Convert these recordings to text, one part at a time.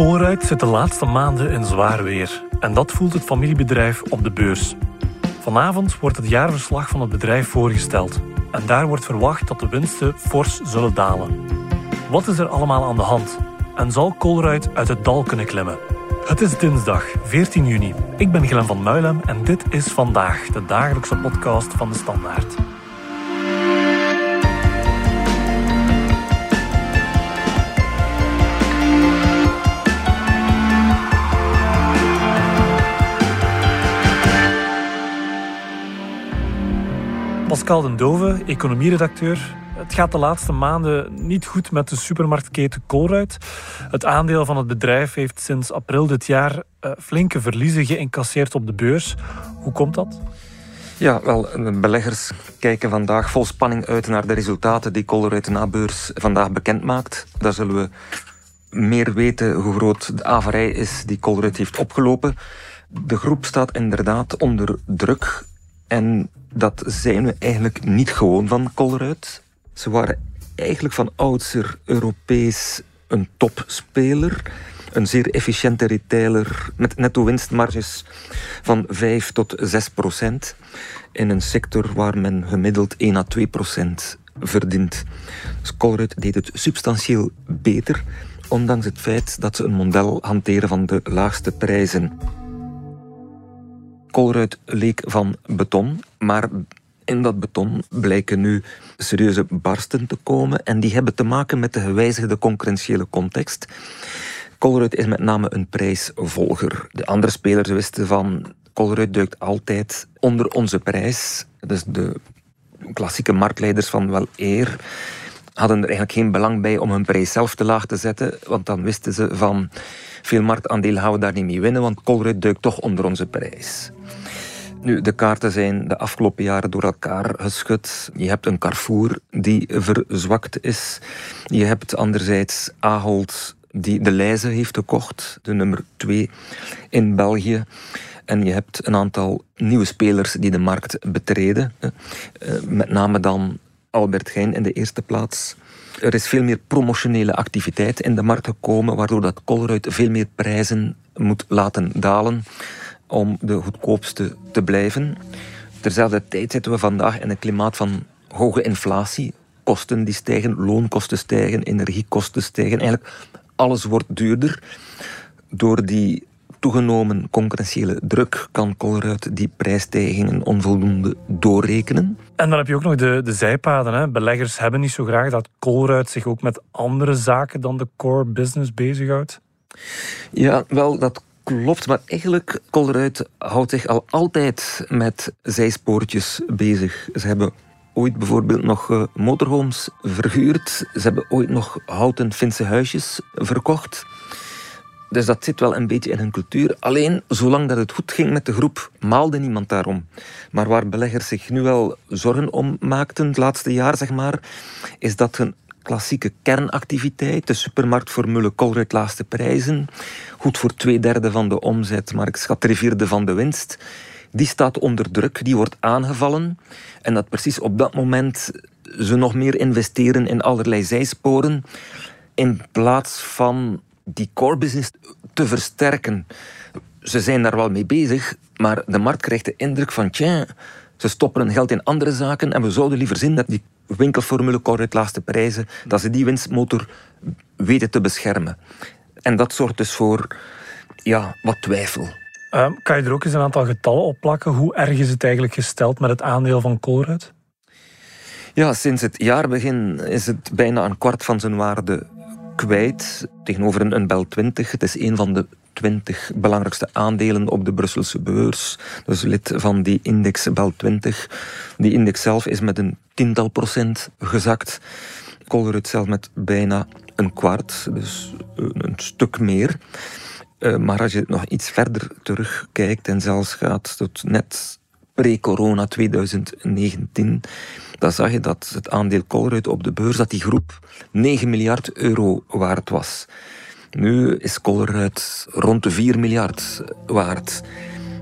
Colruyt zit de laatste maanden in zwaar weer. En dat voelt het familiebedrijf op de beurs. Vanavond wordt het jaarverslag van het bedrijf voorgesteld. En daar wordt verwacht dat de winsten fors zullen dalen. Wat is er allemaal aan de hand? En zal Colruyt uit het dal kunnen klimmen? Het is dinsdag 14 juni. Ik ben Glen van Muilem en dit is vandaag de dagelijkse podcast van de Standaard. Pascal den Dove, economieredacteur. Het gaat de laatste maanden niet goed met de supermarktketen Colruyt. Het aandeel van het bedrijf heeft sinds april dit jaar uh, flinke verliezen geïncasseerd op de beurs. Hoe komt dat? Ja, wel, beleggers kijken vandaag vol spanning uit naar de resultaten die Colruyt na beurs vandaag bekend maakt. Daar zullen we meer weten hoe groot de averij is die Colruyt heeft opgelopen. De groep staat inderdaad onder druk. En dat zijn we eigenlijk niet gewoon van Colruyt. Ze waren eigenlijk van oudsher Europees een topspeler. Een zeer efficiënte retailer met netto winstmarges van 5 tot 6 procent. In een sector waar men gemiddeld 1 à 2 procent verdient. Dus Colruyt deed het substantieel beter, ondanks het feit dat ze een model hanteren van de laagste prijzen. Colruyt leek van beton, maar in dat beton blijken nu serieuze barsten te komen en die hebben te maken met de gewijzigde concurrentiële context. Colruyt is met name een prijsvolger. De andere spelers wisten van Colruyt duikt altijd onder onze prijs. Dus de klassieke marktleiders van wel eer hadden er eigenlijk geen belang bij om hun prijs zelf te laag te zetten, want dan wisten ze van veel marktaandelen gaan we daar niet mee winnen, want Colruyt duikt toch onder onze prijs. Nu, de kaarten zijn de afgelopen jaren door elkaar geschud. Je hebt een Carrefour die verzwakt is. Je hebt anderzijds Ahold die de Leize heeft gekocht, de nummer 2 in België. En je hebt een aantal nieuwe spelers die de markt betreden. Eh, met name dan Albert Geijn in de eerste plaats. Er is veel meer promotionele activiteit in de markt gekomen, waardoor dat Colruyt veel meer prijzen moet laten dalen om de goedkoopste te blijven. Terzelfde tijd zitten we vandaag in een klimaat van hoge inflatie. Kosten die stijgen, loonkosten stijgen, energiekosten stijgen. Eigenlijk alles wordt duurder. Door die toegenomen concurrentiële druk kan Colruyt die prijsstijgingen onvoldoende doorrekenen. En dan heb je ook nog de, de zijpaden. Hè. Beleggers hebben niet zo graag dat Colruyt zich ook met andere zaken dan de core business bezighoudt. Ja, wel, dat klopt, maar eigenlijk Colruyt houdt zich al altijd met zijspoortjes bezig. Ze hebben ooit bijvoorbeeld nog uh, motorhomes verhuurd. Ze hebben ooit nog houten Finse huisjes verkocht. Dus dat zit wel een beetje in hun cultuur. Alleen, zolang dat het goed ging met de groep, maalde niemand daarom. Maar waar beleggers zich nu wel zorgen om maakten, het laatste jaar zeg maar, is dat hun klassieke kernactiviteit, de supermarktformule Colruyt laagste prijzen, goed voor twee derde van de omzet, maar ik schat drie vierde van de winst, die staat onder druk, die wordt aangevallen. En dat precies op dat moment ze nog meer investeren in allerlei zijsporen, in plaats van die core business te versterken. Ze zijn daar wel mee bezig, maar de markt krijgt de indruk van, tja, ze stoppen hun geld in andere zaken en we zouden liever zien dat die winkelformule Corrit laagste prijzen, dat ze die winstmotor weten te beschermen. En dat zorgt dus voor ja, wat twijfel. Uh, kan je er ook eens een aantal getallen op plakken? Hoe erg is het eigenlijk gesteld met het aandeel van Colruyt? Ja, sinds het jaarbegin is het bijna een kwart van zijn waarde kwijt tegenover een, een Bel 20. Het is een van de 20 belangrijkste aandelen op de Brusselse beurs. Dus lid van die index Bel 20. Die index zelf is met een tiental procent gezakt. Colruyt zelf met bijna een kwart, dus een stuk meer. Eh, maar als je nog iets verder terugkijkt en zelfs gaat tot net pre-corona 2019, dan zag je dat het aandeel Colruyt op de beurs, dat die groep 9 miljard euro waard was. Nu is Colruyt rond de 4 miljard waard.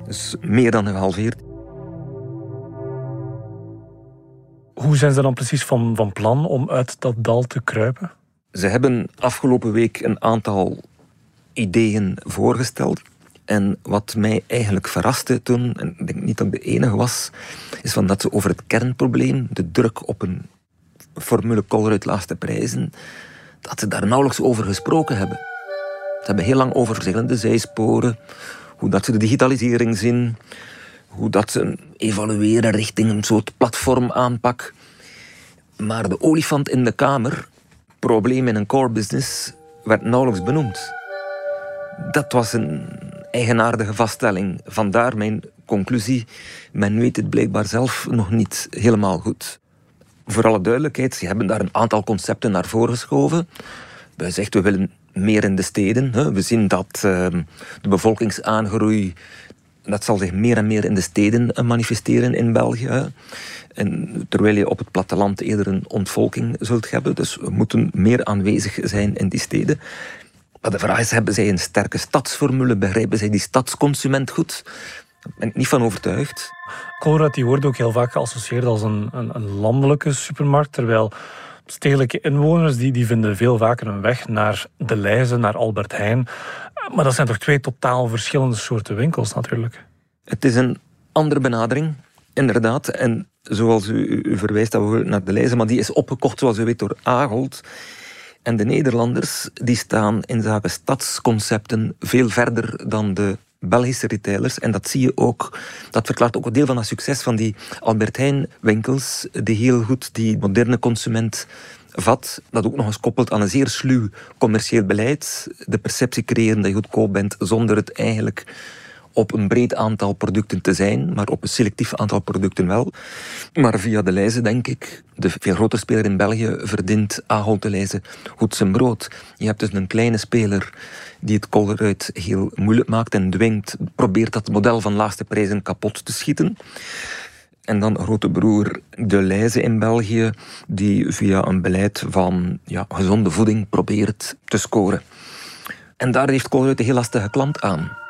Dus meer dan gehalveerd. Hoe zijn ze dan precies van, van plan om uit dat dal te kruipen? Ze hebben afgelopen week een aantal ideeën voorgesteld. En wat mij eigenlijk verraste toen, en ik denk niet dat ik de enige was, is van dat ze over het kernprobleem, de druk op een formule Colruyt laatste prijzen, dat ze daar nauwelijks over gesproken hebben. Ze hebben heel lang over verschillende zijsporen, hoe dat ze de digitalisering zien, hoe dat ze evalueren richting een soort platformaanpak. Maar de olifant in de kamer, probleem in een core business, werd nauwelijks benoemd. Dat was een eigenaardige vaststelling. Vandaar mijn conclusie. Men weet het blijkbaar zelf nog niet helemaal goed. Voor alle duidelijkheid, ze hebben daar een aantal concepten naar voren geschoven. Wij zeggen, we willen meer in de steden. We zien dat ehm, de bevolkingsaangroei dat zal zich meer en meer in de steden eh, manifesteren in België. En terwijl je op het platteland eerder een ontvolking zult hebben. Dus we moeten meer aanwezig zijn in die steden. De vraag is, hebben zij een sterke stadsformule? Begrijpen zij die stadsconsument goed? Daar ben ik niet van overtuigd. Colruyt die wordt ook heel vaak geassocieerd als een, een, een landelijke supermarkt, terwijl stedelijke inwoners die, die vinden veel vaker een weg naar De Leize, naar Albert Heijn. Maar dat zijn toch twee totaal verschillende soorten winkels natuurlijk? Het is een andere benadering, inderdaad. En zoals u, u verwijst naar De Leize, maar die is opgekocht, zoals u weet, door Agold. En de Nederlanders die staan in zaken stadsconcepten veel verder dan de Belgische retailers. En dat zie je ook. Dat verklaart ook een deel van het succes van die Albert Heijn winkels, die heel goed die moderne consument vat, dat ook nog eens koppelt aan een zeer sluw commercieel beleid. De perceptie creëren dat je goedkoop bent zonder het eigenlijk op een breed aantal producten te zijn, maar op een selectief aantal producten wel. Maar via de lijzen, denk ik, de veel grotere speler in België verdient Ahold de lijzen goed zijn brood. Je hebt dus een kleine speler die het Colruyt heel moeilijk maakt en dwingt, probeert dat model van laagste prijzen kapot te schieten. En dan grote broer De Leize in België, die via een beleid van ja, gezonde voeding probeert te scoren. En daar heeft Colruyt een heel lastige klant aan.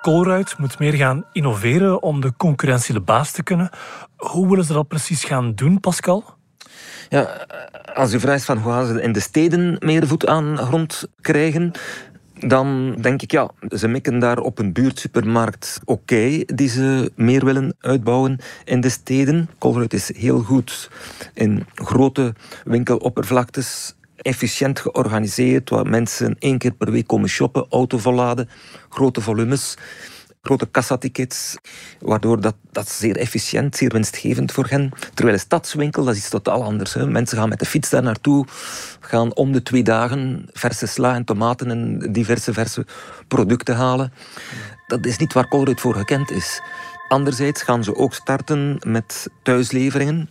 Colruyt moet meer gaan innoveren om de concurrentie de baas te kunnen. Hoe willen ze dat precies gaan doen, Pascal? Ja, als u vraagt van hoe gaan ze in de steden meer voet aan grond krijgen, dan denk ik, ja, ze mikken daar op een buurtsupermarkt oké, die ze meer willen uitbouwen in de steden. Colruyt is heel goed in grote winkeloppervlaktes, efficiënt georganiseerd, waar mensen één keer per week komen shoppen, auto volladen, grote volumes grote kassatickets, waardoor dat, dat zeer efficiënt, zeer winstgevend voor hen. Terwijl een stadswinkel, dat is iets totaal anders. Hè. Mensen gaan met de fiets daar naartoe, gaan om de twee dagen verse sla en tomaten en diverse verse producten halen. Dat is niet waar Colruyt voor gekend is. Anderzijds gaan ze ook starten met thuisleveringen.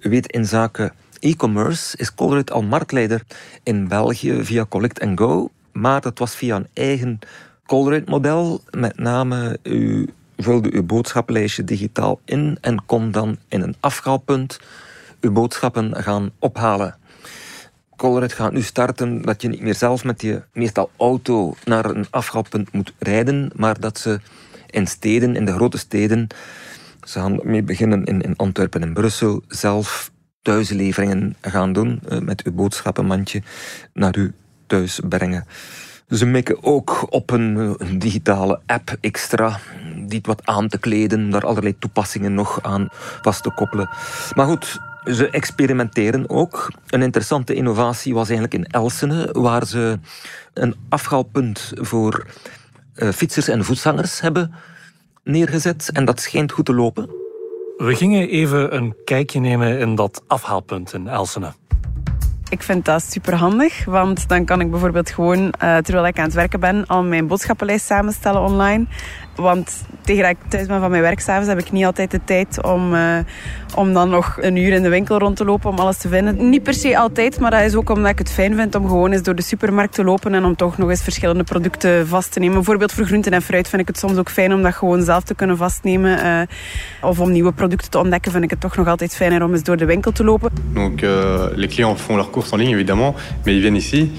Weet, in zaken e-commerce is Colruyt al marktleider in België via Collect Go. Maar dat was via een eigen Colruyt-model. Met name, u vulde uw boodschappenlijstje digitaal in en kon dan in een afhaalpunt uw boodschappen gaan ophalen. Colruyt gaat nu starten dat je niet meer zelf met je meestal auto naar een afhaalpunt moet rijden, maar dat ze in steden, in de grote steden, ze gaan mee beginnen in, in Antwerpen en Brussel, zelf thuisleveringen gaan doen eh, met uw boodschappenmandje naar u thuis brengen. Ze mikken ook op een, digitale app extra, die wat aan te kleden, daar allerlei toepassingen nog aan vast te koppelen. Maar goed, ze experimenteren ook. Een interessante innovatie was eigenlijk in Elsene, waar ze een afhaalpunt voor uh, fietsers en voetgangers hebben neergezet. En dat schijnt goed te lopen. We gingen even een kijkje nemen in dat afhaalpunt in Elsene. Ik vind dat super handig, want dan kan ik bijvoorbeeld gewoon, uh, terwijl ik aan het werken ben, al mijn boodschappenlijst samenstellen online. Want tegen dat ik thuis ben van mijn werk s'avonds heb ik niet altijd de tijd om, uh, om dan nog een uur in de winkel rond te lopen om alles te vinden. Niet per se altijd, maar dat is ook omdat ik het fijn vind om gewoon eens door de supermarkt te lopen en om toch nog eens verschillende producten vast te nemen. Bijvoorbeeld voor groenten en fruit vind ik het soms ook fijn om dat gewoon zelf te kunnen vastnemen. Uh, of om nieuwe producten te ontdekken vind ik het toch nog altijd fijner om eens door de winkel te lopen. Donc uh, les clients font leurs courses en ligne évidemment, mais ils viennent ici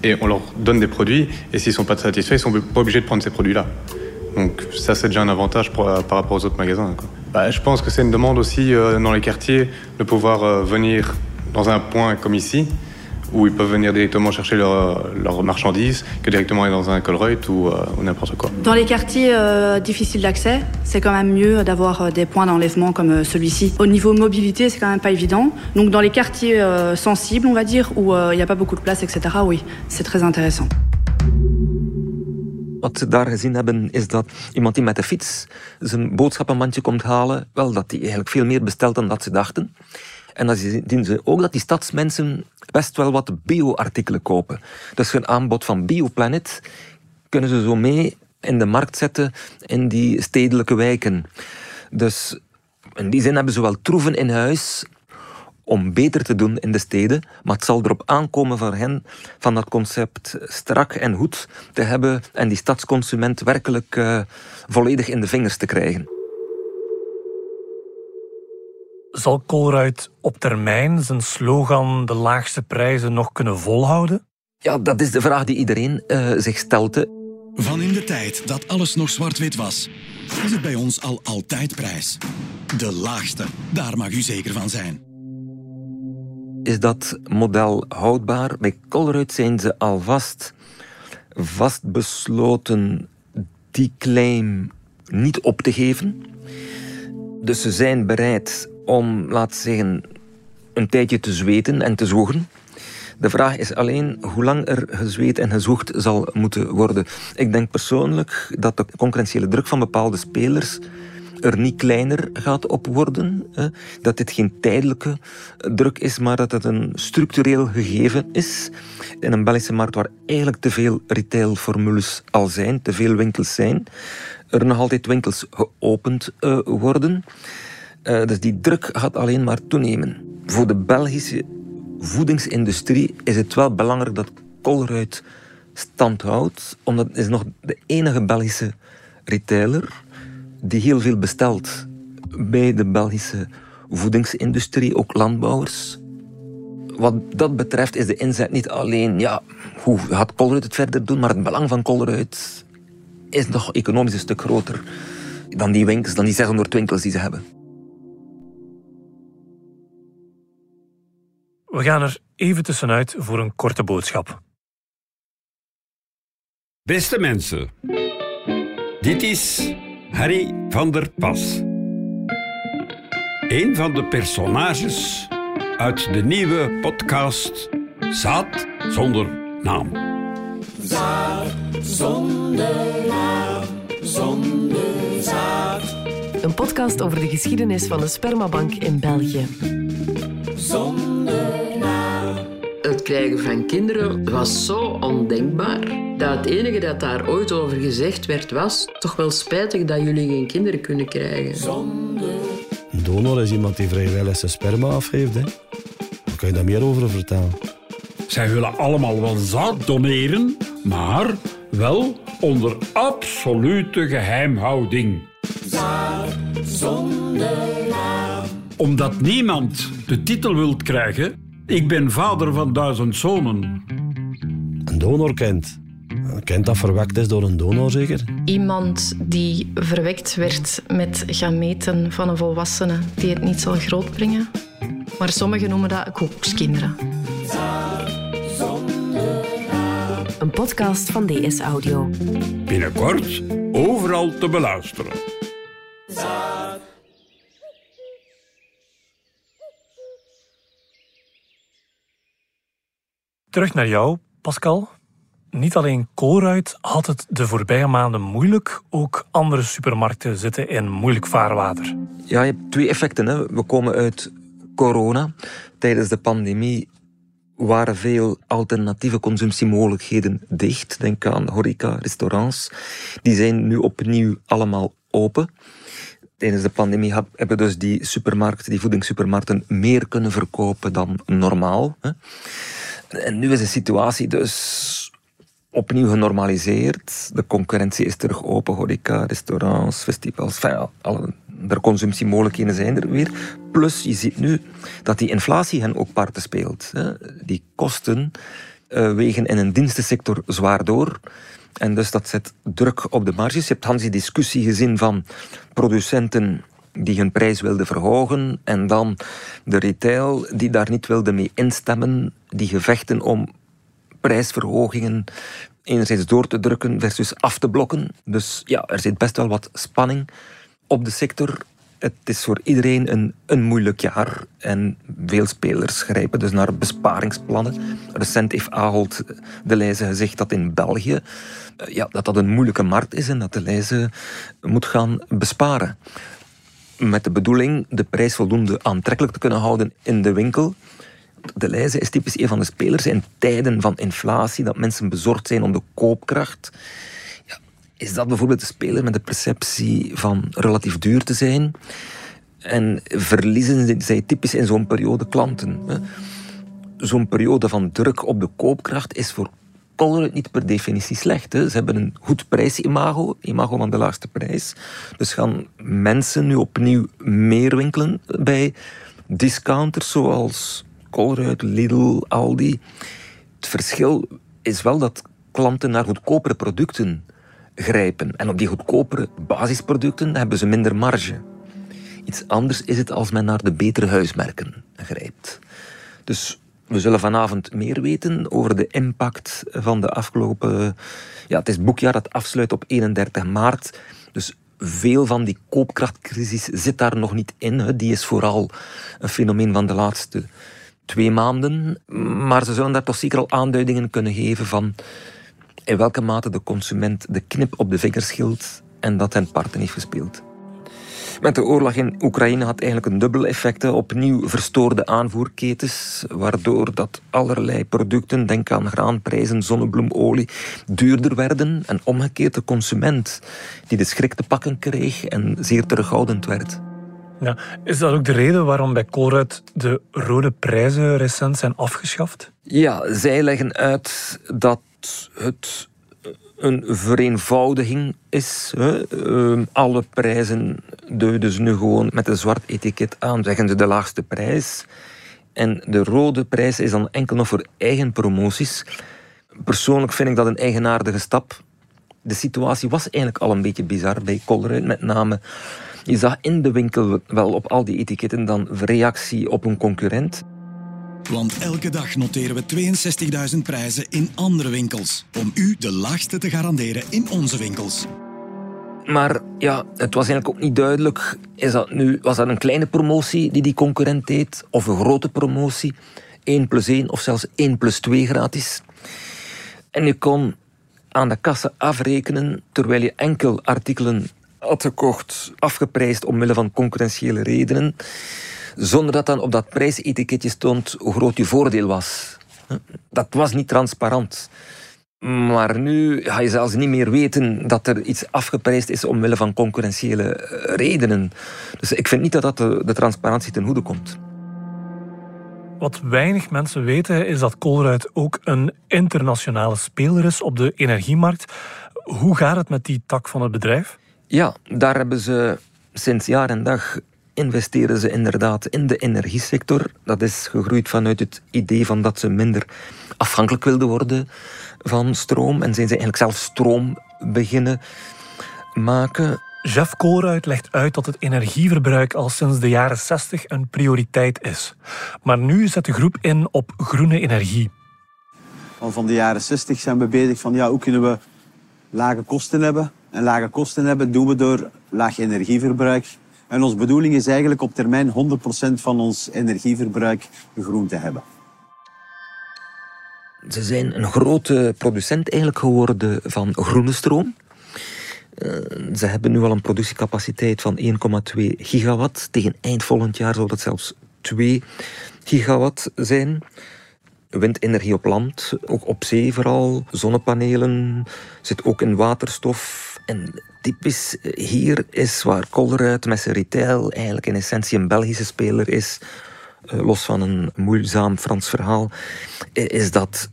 et on leur donne des produits et s'ils sont pas satisfaits, ils sont pas obligés de prendre ces produits-là. Donc ça, c'est déjà un avantage euh, par rapport aux autres magasins. Bah, je pense que c'est une demande aussi euh, dans les quartiers de pouvoir euh, venir dans un point comme ici, où ils peuvent venir directement chercher leurs leur marchandises que directement aller dans un Colruyt ou, euh, ou n'importe quoi. Dans les quartiers euh, difficiles d'accès, c'est quand même mieux d'avoir euh, des points d'enlèvement comme euh, celui-ci. Au niveau mobilité, c'est quand même pas évident. Donc dans les quartiers euh, sensibles, on va dire, où euh, il n'y a pas beaucoup de place, etc., oui, c'est très intéressant. Wat ze daar gezien hebben, is dat iemand die met de fiets zijn boodschappenmandje komt halen, wel, dat die eigenlijk veel meer bestelt dan dat ze dachten. En dan zien ze ook dat die stadsmensen best wel wat bio-artikelen kopen. Dus hun aanbod van Bioplanet kunnen ze zo mee in de markt zetten in die stedelijke wijken. Dus in die zin hebben ze wel troeven in huis om beter te doen in de steden. Maar het zal erop aankomen voor hen van dat concept strak en goed te hebben en die stadsconsument werkelijk uh, volledig in de vingers te krijgen. Zal Colruyt op termijn zijn slogan de laagste prijzen nog kunnen volhouden? Ja, dat is de vraag die iedereen uh, zich stelt. Van in de tijd dat alles nog zwart-wit was, is het bij ons al altijd prijs. De laagste, daar mag u zeker van zijn. Is dat model houdbaar? Bij Colruyt zijn ze alvast vastbesloten die claim niet op te geven. Dus ze zijn bereid om, laten zeggen, een tijdje te zweten en te zwoegen. De vraag is alleen hoe lang er gezweet en gezwoegd zal moeten worden. Ik denk persoonlijk dat de concurrentiële druk van bepaalde spelers er niet kleiner gaat op worden. Dat dit geen tijdelijke druk is, maar dat het een structureel gegeven is. In een Belgische markt waar eigenlijk te veel retailformules al zijn, te veel winkels zijn, er nog altijd winkels geopend uh, worden. Uh, dus die druk gaat alleen maar toenemen. Voor de Belgische voedingsindustrie is het wel belangrijk dat Colruyt stand houdt, omdat het is nog de enige Belgische retailer die heel veel bestelt bij de Belgische voedingsindustrie, ook landbouwers. Wat dat betreft is de inzet niet alleen, ja, hoe gaat Colruyt het verder doen, maar het belang van Colruyt is nog economisch een stuk groter dan die winkels, dan die 600 winkels die ze hebben. We gaan er even tussenuit voor een korte boodschap. Beste mensen, dit is Harry van der Pas. Een van de personages uit de nieuwe podcast Zaad zonder naam. Zaad zonder naam, zonder zaad. Een podcast over de geschiedenis van de spermabank in België. Zonder naam. Het krijgen van kinderen was zo ondenkbaar dat het enige dat daar ooit over gezegd werd was toch wel spijtig dat jullie geen kinderen kunnen krijgen. Zonder. Een donor is iemand die vrijwillig zijn sperma afgeeft. Hè? Kan je daar meer over vertellen. Zij willen allemaal wel zaad doneren, maar wel onder absolute geheimhouding. Zaad zonder naam. Omdat niemand de titel wilt krijgen, ik ben vader van duizend zonen. Een donor kent. Dat verwekt is door een donor zeker? Iemand die verwekt werd met gameten van een volwassene die het niet zal grootbrengen. Maar sommigen noemen dat koekskinderen. Een podcast van DS Audio. Binnenkort overal te beluisteren. Terug naar jou, Pascal. Niet alleen Colruyt had het de voorbije maanden moeilijk, ook andere supermarkten zitten in moeilijk vaarwater. Ja, je hebt twee effecten. Hè. We komen uit corona. Tijdens de pandemie waren veel alternatieve consumptiemogelijkheden dicht. Denk aan horeca, restaurants. Die zijn nu opnieuw allemaal open. Tijdens de pandemie hebben dus die supermarkten, die voedingssupermarkten, meer kunnen verkopen dan normaal. En nu is de situatie dus opnieuw genormaliseerd. De concurrentie is terug open, horeca, restaurants, festivals, enfin, alle de consumptiemogelijkheden zijn er weer. Plus, je ziet nu dat die inflatie hen ook parten speelt. Die kosten uh, wegen in een dienstensector zwaar door. En dus dat zet druk op de marges. Je hebt Hans die discussie gezien van producenten die hun prijs wilden verhogen en dan de retail die daar niet wilde mee instemmen, die gevechten om prijsverhogingen enerzijds door te drukken versus af te blokken. Dus ja, er zit best wel wat spanning op de sector. Het is voor iedereen een, een moeilijk jaar en veel spelers grijpen dus naar besparingsplannen. Recent heeft Ahold de Leize gezegd dat in België eh, ja, dat dat een moeilijke markt is en dat de Leize moet gaan besparen. Met de bedoeling de prijs voldoende aantrekkelijk te kunnen houden in de winkel. De Leize is typisch een van de spelers in tijden van inflatie, dat mensen bezorgd zijn om de koopkracht. Ja, is dat bijvoorbeeld de speler met de perceptie van relatief duur te zijn? En verliezen zij typisch in zo'n periode klanten? Zo'n periode van druk op de koopkracht is voor Colruyt niet per definitie slecht. Hè. Ze hebben een goed prijsimago, imago van de laagste prijs. Dus gaan mensen nu opnieuw meer winkelen bij discounters zoals Colruyt, Lidl, Aldi. Het verschil is wel dat klanten naar goedkopere producten grijpen. En op die goedkopere basisproducten hebben ze minder marge. Iets anders is het als men naar de betere huismerken grijpt. Dus we zullen vanavond meer weten over de impact van de afgelopen... Ja, het is boekjaar dat afsluit op 31 maart. Dus veel van die koopkrachtcrisis zit daar nog niet in. Die is vooral een fenomeen van de laatste twee maanden. Maar ze zullen daar toch zeker al aanduidingen kunnen geven van in welke mate de consument de knip op de vingers schilt en dat hen parten heeft gespeeld. Met de oorlog in Oekraïne had eigenlijk een dubbel effect. Opnieuw verstoorde aanvoerketens, waardoor dat allerlei producten, denk aan graanprijzen, zonnebloemolie, duurder werden. En omgekeerd de consument, die de schrik te pakken kreeg en zeer terughoudend werd. Is dat ook de reden waarom bij Colruyt de rode prijzen recent zijn afgeschaft? Ja, zij leggen uit dat het een vereenvoudiging is. Hè. Ehm, alle prijzen duiden ze nu gewoon met een zwart etiket aan. Zeggen ze de laagste prijs. En de rode prijs is dan enkel nog voor eigen promoties. Persoonlijk vind ik dat een eigenaardige stap. De situatie was eigenlijk al een beetje bizar bij Colruyt, met name. Je zag in de winkel wel op al die etiketten dan reactie op een concurrent. Want elke dag noteren we 62.000 prijzen in andere winkels. Om u de laagste te garanderen in onze winkels. Maar ja, het was eigenlijk ook niet duidelijk. Is dat nu, was dat een kleine promotie die die concurrent deed? Of een grote promotie? 1 plus 1 of zelfs 1 plus 2 gratis? En je kon aan de kassa afrekenen terwijl je enkel artikelen had gekocht, afgeprijsd omwille van concurrentiële redenen zonder dat dan op dat prijsetiketje stond hoe groot je voordeel was. Dat was niet transparant. Maar nu ga je zelfs niet meer weten dat er iets afgeprijsd is omwille van concurrentiële eh, redenen. Dus ik vind niet dat dat de, transparantie ten goede komt. Wat weinig mensen weten is dat Colruyt ook een internationale speler is op de energiemarkt. Hoe gaat het met die tak van het bedrijf? Ja, daar hebben ze sinds jaar en dag investeren ze inderdaad in de energiesector. Dat is gegroeid vanuit het idee van dat ze minder afhankelijk wilden worden van stroom. En zijn ze eigenlijk zelf stroom beginnen maken. Jeff Colruyt legt uit dat het energieverbruik al sinds de jaren 60 een prioriteit is. Maar nu zet de groep in op groene energie. Al van de jaren 60 zijn we bezig van ja, hoe kunnen we lage kosten hebben. En lage kosten hebben doen we door laag energieverbruik en onze bedoeling is eigenlijk op termijn 100% van ons energieverbruik groen te hebben. Ze zijn een grote producent eigenlijk geworden van groene stroom. Eh, ze hebben nu al een productiecapaciteit van 1,2 gigawatt. Tegen eind volgend jaar zal dat zelfs 2 gigawatt zijn. Windenergie op land, ook op zee vooral. Zonnepanelen, zit ook in waterstof. En typisch hier is waar Colruyt met zijn retail eigenlijk in essentie een Belgische speler is, eh, los van een moeizaam Frans verhaal, is dat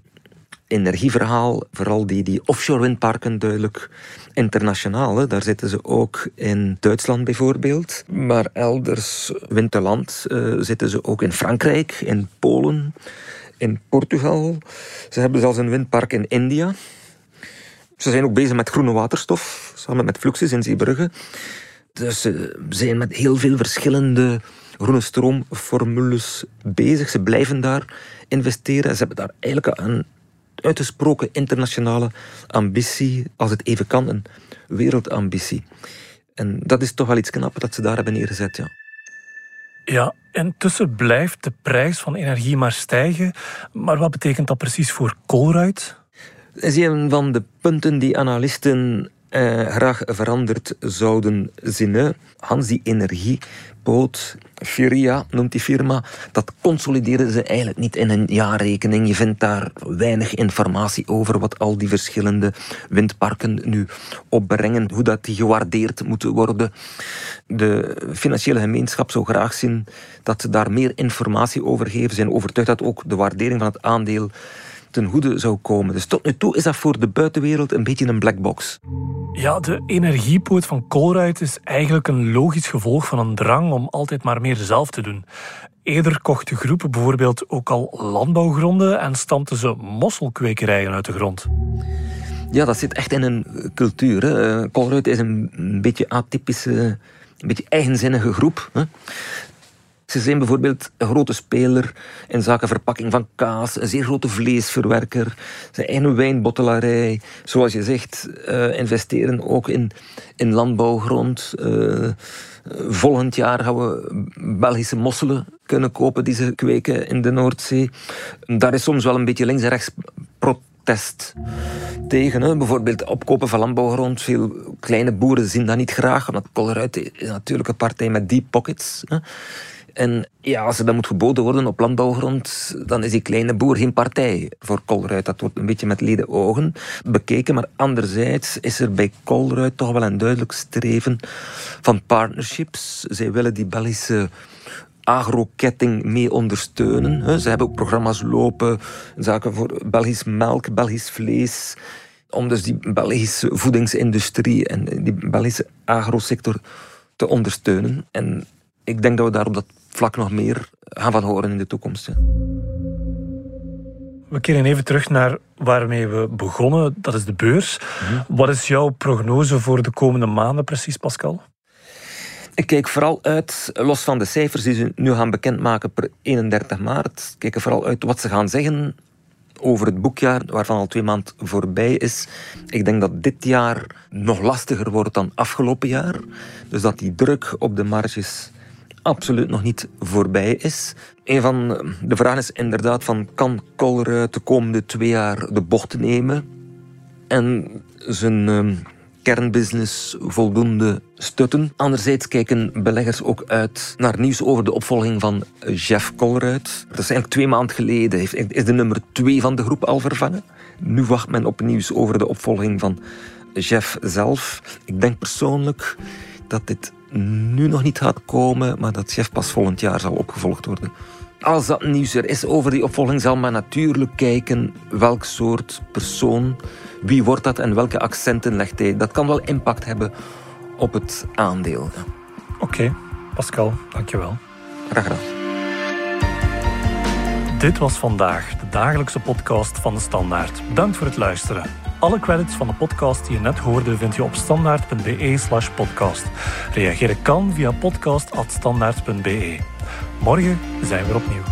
energieverhaal, vooral die, die offshore windparken, duidelijk internationaal. Daar zitten ze ook in Duitsland bijvoorbeeld. Maar elders, winterland, zitten ze ook in Frankrijk, in Polen, in Portugal. Ze hebben zelfs een windpark in India. Ze zijn ook bezig met groene waterstof, samen met Fluxus in Zeebrugge. Dus ze zijn met heel veel verschillende groene stroomformules bezig. Ze blijven daar investeren. Ze hebben daar eigenlijk een uitgesproken internationale ambitie, als het even kan, een wereldambitie. En dat is toch wel iets knap dat ze daar hebben neergezet, ja. Ja, intussen blijft de prijs van energie maar stijgen. Maar wat betekent dat precies voor Colruyt? Is een van de punten die analisten eh, graag veranderd zouden zien. Hans, die energiepoot, Firia noemt die firma, dat consolideren ze eigenlijk niet in een jaarrekening. Je vindt daar weinig informatie over wat al die verschillende windparken nu opbrengen, hoe dat die gewaardeerd moeten worden. De financiële gemeenschap zou graag zien dat ze daar meer informatie over geven. Ze zijn overtuigd dat ook de waardering van het aandeel ten goede zou komen. Dus tot nu toe is dat voor de buitenwereld een beetje een black box. Ja, de energiepoot van Colruyt is eigenlijk een logisch gevolg van een drang om altijd maar meer zelf te doen. Eerder kochten groepen bijvoorbeeld ook al landbouwgronden en stampten ze mosselkwekerijen uit de grond. Ja, dat zit echt in een cultuur. Hè. Colruyt is een beetje atypische, een beetje eigenzinnige groep. Hè. Ze zijn bijvoorbeeld een grote speler in zaken verpakking van kaas, een zeer grote vleesverwerker, zijn een wijnbottelarij. Zoals je zegt, uh, investeren ook in, in landbouwgrond. Uh, volgend jaar gaan we Belgische mosselen kunnen kopen die ze kweken in de Noordzee. Daar is soms wel een beetje links en rechts protest tegen. Hè. Bijvoorbeeld opkopen van landbouwgrond. Veel kleine boeren zien dat niet graag, omdat Colruyt is natuurlijk een partij met deep pockets. Hè. En ja, als er dan moet geboden worden op landbouwgrond, dan is die kleine boer geen partij voor Colruyt. Dat wordt een beetje met leden ogen bekeken. Maar anderzijds is er bij Colruyt toch wel een duidelijk streven van partnerships. Zij willen die Belgische agroketting mee ondersteunen. Ze hebben ook programma's lopen, zaken voor Belgisch melk, Belgisch vlees om dus die Belgische voedingsindustrie en die Belgische agrosector te ondersteunen. En ik denk dat we daar op dat vlak nog meer gaan van horen in de toekomst. We keren even terug naar waarmee we begonnen, dat is de beurs. Wat is jouw prognose voor de komende maanden precies, Pascal? Ik kijk vooral uit, los van de cijfers die ze nu gaan bekendmaken per 31 maart, ik kijk er vooral uit wat ze gaan zeggen over het boekjaar, waarvan al twee maanden voorbij is. Ik denk dat dit jaar nog lastiger wordt dan afgelopen jaar. Dus dat die druk op de marges absoluut nog niet voorbij is. Een van de vragen is inderdaad van kan Colruyt de komende twee jaar de bocht nemen en zijn uh, kernbusiness voldoende stutten. Anderzijds kijken beleggers ook uit naar nieuws over de opvolging van Jeff Colruyt. Dat is eigenlijk twee maanden geleden. Is de nummer twee van de groep al vervangen. Nu wacht men op nieuws over de opvolging van Jeff zelf. Ik denk persoonlijk dat dit nu nog niet gaat komen, maar dat chef pas volgend jaar zal opgevolgd worden. Als dat nieuws er is over die opvolging, zal men natuurlijk kijken welk soort persoon, wie wordt dat en welke accenten legt hij. Dat kan wel impact hebben op het aandeel. Oké, Pascal, dankjewel. Graag gedaan. Dit was vandaag de dagelijkse podcast van de Standaard. Bedankt voor het luisteren. Alle credits van de podcast die je net hoorde vind je op standaard.be slash podcast. Reageren kan via podcast.standaard.be. Morgen zijn we opnieuw.